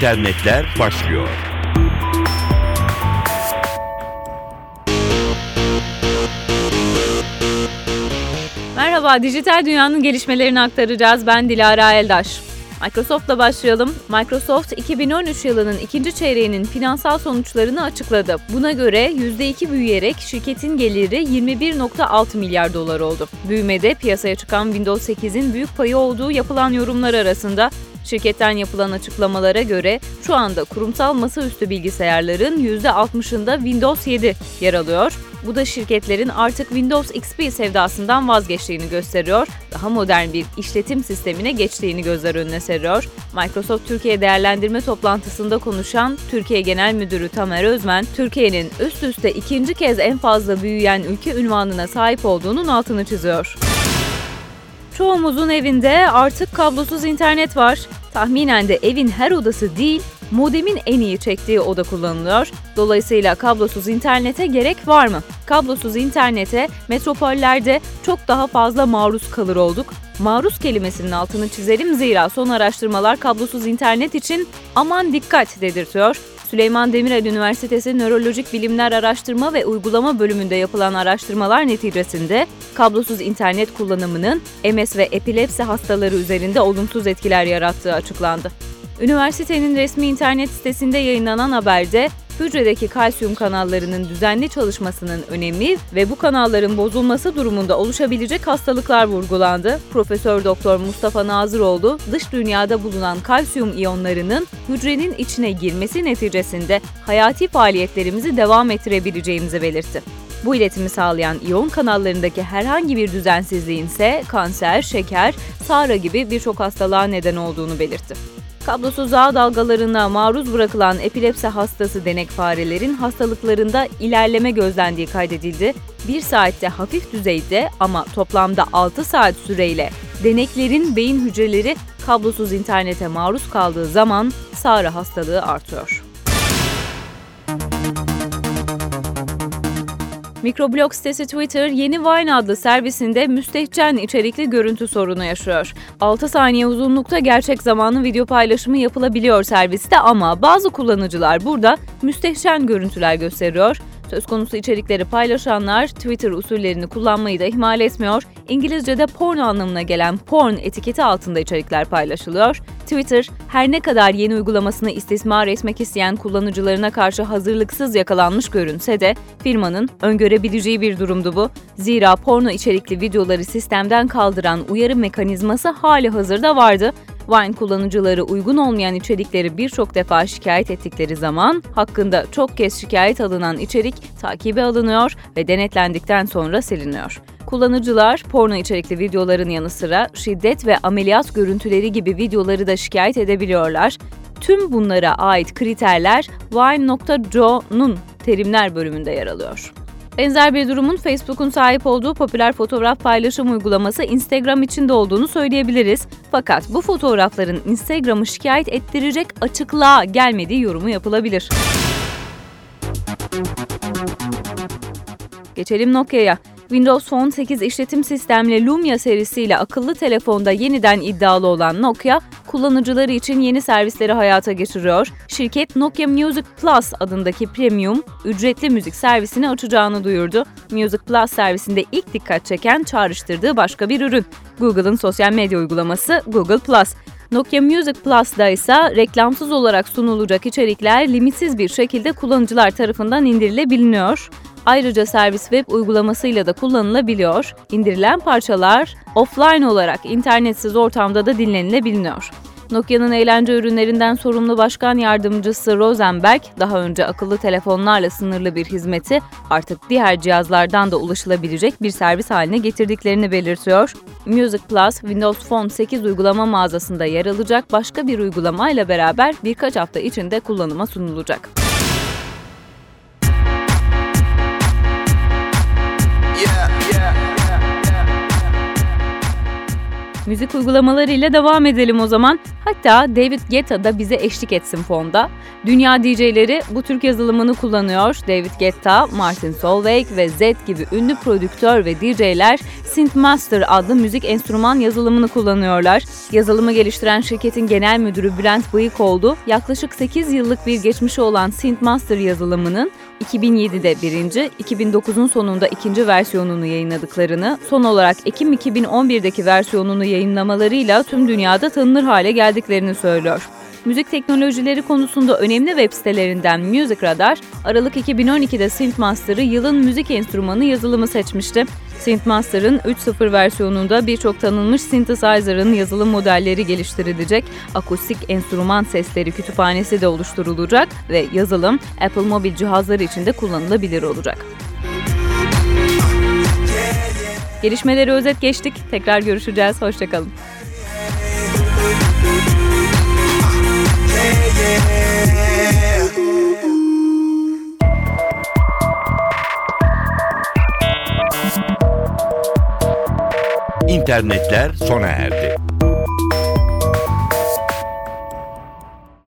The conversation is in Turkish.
internetler başlıyor. Merhaba, dijital dünyanın gelişmelerini aktaracağız. Ben Dilara Eldaş. Microsoft'la başlayalım. Microsoft 2013 yılının ikinci çeyreğinin finansal sonuçlarını açıkladı. Buna göre %2 büyüyerek şirketin geliri 21.6 milyar dolar oldu. Büyümede piyasaya çıkan Windows 8'in büyük payı olduğu yapılan yorumlar arasında Şirketten yapılan açıklamalara göre şu anda kurumsal masaüstü bilgisayarların %60'ında Windows 7 yer alıyor. Bu da şirketlerin artık Windows XP sevdasından vazgeçtiğini gösteriyor, daha modern bir işletim sistemine geçtiğini gözler önüne seriyor. Microsoft Türkiye değerlendirme toplantısında konuşan Türkiye Genel Müdürü Tamer Özmen, Türkiye'nin üst üste ikinci kez en fazla büyüyen ülke ünvanına sahip olduğunun altını çiziyor. Çoğumuzun evinde artık kablosuz internet var. Tahminen de evin her odası değil, modemin en iyi çektiği oda kullanılıyor. Dolayısıyla kablosuz internete gerek var mı? Kablosuz internete metropollerde çok daha fazla maruz kalır olduk. Maruz kelimesinin altını çizelim zira son araştırmalar kablosuz internet için aman dikkat dedirtiyor. Süleyman Demirel Üniversitesi Nörolojik Bilimler Araştırma ve Uygulama bölümünde yapılan araştırmalar neticesinde kablosuz internet kullanımının MS ve epilepsi hastaları üzerinde olumsuz etkiler yarattığı açıklandı. Üniversitenin resmi internet sitesinde yayınlanan haberde hücredeki kalsiyum kanallarının düzenli çalışmasının önemi ve bu kanalların bozulması durumunda oluşabilecek hastalıklar vurgulandı. Profesör Doktor Mustafa Nazıroğlu, dış dünyada bulunan kalsiyum iyonlarının hücrenin içine girmesi neticesinde hayati faaliyetlerimizi devam ettirebileceğimizi belirtti. Bu iletimi sağlayan iyon kanallarındaki herhangi bir düzensizliğin ise kanser, şeker, SARA gibi birçok hastalığa neden olduğunu belirtti. Kablosuz ağ dalgalarına maruz bırakılan epilepsi hastası denek farelerin hastalıklarında ilerleme gözlendiği kaydedildi. Bir saatte hafif düzeyde ama toplamda 6 saat süreyle deneklerin beyin hücreleri kablosuz internete maruz kaldığı zaman SARA hastalığı artıyor. Mikroblog sitesi Twitter yeni Vine adlı servisinde müstehcen içerikli görüntü sorunu yaşıyor. 6 saniye uzunlukta gerçek zamanlı video paylaşımı yapılabiliyor serviste ama bazı kullanıcılar burada müstehcen görüntüler gösteriyor. Söz konusu içerikleri paylaşanlar Twitter usullerini kullanmayı da ihmal etmiyor. İngilizce'de porno anlamına gelen porn etiketi altında içerikler paylaşılıyor. Twitter, her ne kadar yeni uygulamasını istismar etmek isteyen kullanıcılarına karşı hazırlıksız yakalanmış görünse de firmanın öngörebileceği bir durumdu bu. Zira porno içerikli videoları sistemden kaldıran uyarı mekanizması hali hazırda vardı. Vine kullanıcıları uygun olmayan içerikleri birçok defa şikayet ettikleri zaman hakkında çok kez şikayet alınan içerik takibe alınıyor ve denetlendikten sonra siliniyor. Kullanıcılar porno içerikli videoların yanı sıra şiddet ve ameliyat görüntüleri gibi videoları da şikayet edebiliyorlar. Tüm bunlara ait kriterler Vine.jo'nun terimler bölümünde yer alıyor. Benzer bir durumun Facebook'un sahip olduğu popüler fotoğraf paylaşım uygulaması Instagram için de olduğunu söyleyebiliriz. Fakat bu fotoğrafların Instagram'ı şikayet ettirecek açıklığa gelmediği yorumu yapılabilir. Geçelim Nokia'ya. Windows Phone 8 işletim sistemli Lumia serisiyle akıllı telefonda yeniden iddialı olan Nokia, kullanıcıları için yeni servisleri hayata geçiriyor. Şirket Nokia Music Plus adındaki premium, ücretli müzik servisini açacağını duyurdu. Music Plus servisinde ilk dikkat çeken çağrıştırdığı başka bir ürün. Google'ın sosyal medya uygulaması Google Plus. Nokia Music Plus'da ise reklamsız olarak sunulacak içerikler limitsiz bir şekilde kullanıcılar tarafından indirilebiliyor. Ayrıca servis web uygulamasıyla da kullanılabiliyor. İndirilen parçalar offline olarak internetsiz ortamda da dinlenilebiliyor. Nokia'nın eğlence ürünlerinden sorumlu başkan yardımcısı Rosenberg, daha önce akıllı telefonlarla sınırlı bir hizmeti artık diğer cihazlardan da ulaşılabilecek bir servis haline getirdiklerini belirtiyor. Music Plus, Windows Phone 8 uygulama mağazasında yer alacak başka bir uygulamayla beraber birkaç hafta içinde kullanıma sunulacak. Müzik uygulamalarıyla devam edelim o zaman. Hatta David Guetta da bize eşlik etsin fonda. Dünya DJ'leri bu Türk yazılımını kullanıyor. David Guetta, Martin Solveig ve Zed gibi ünlü prodüktör ve DJ'ler Synthmaster adlı müzik enstrüman yazılımını kullanıyorlar. Yazılımı geliştiren şirketin genel müdürü Bülent Bıyıkoğlu, yaklaşık 8 yıllık bir geçmişi olan Synthmaster yazılımının 2007'de birinci, 2009'un sonunda ikinci versiyonunu yayınladıklarını, son olarak Ekim 2011'deki versiyonunu yayınlamalarıyla tüm dünyada tanınır hale geldiklerini söylüyor. Müzik teknolojileri konusunda önemli web sitelerinden Music Radar, Aralık 2012'de Synthmaster'ı yılın müzik enstrümanı yazılımı seçmişti. Synthmaster'ın 3.0 versiyonunda birçok tanınmış synthesizer'ın yazılım modelleri geliştirilecek, akustik enstrüman sesleri kütüphanesi de oluşturulacak ve yazılım Apple mobil cihazları için de kullanılabilir olacak. Gelişmeleri özet geçtik. Tekrar görüşeceğiz. Hoşçakalın. İnternetler sona erdi.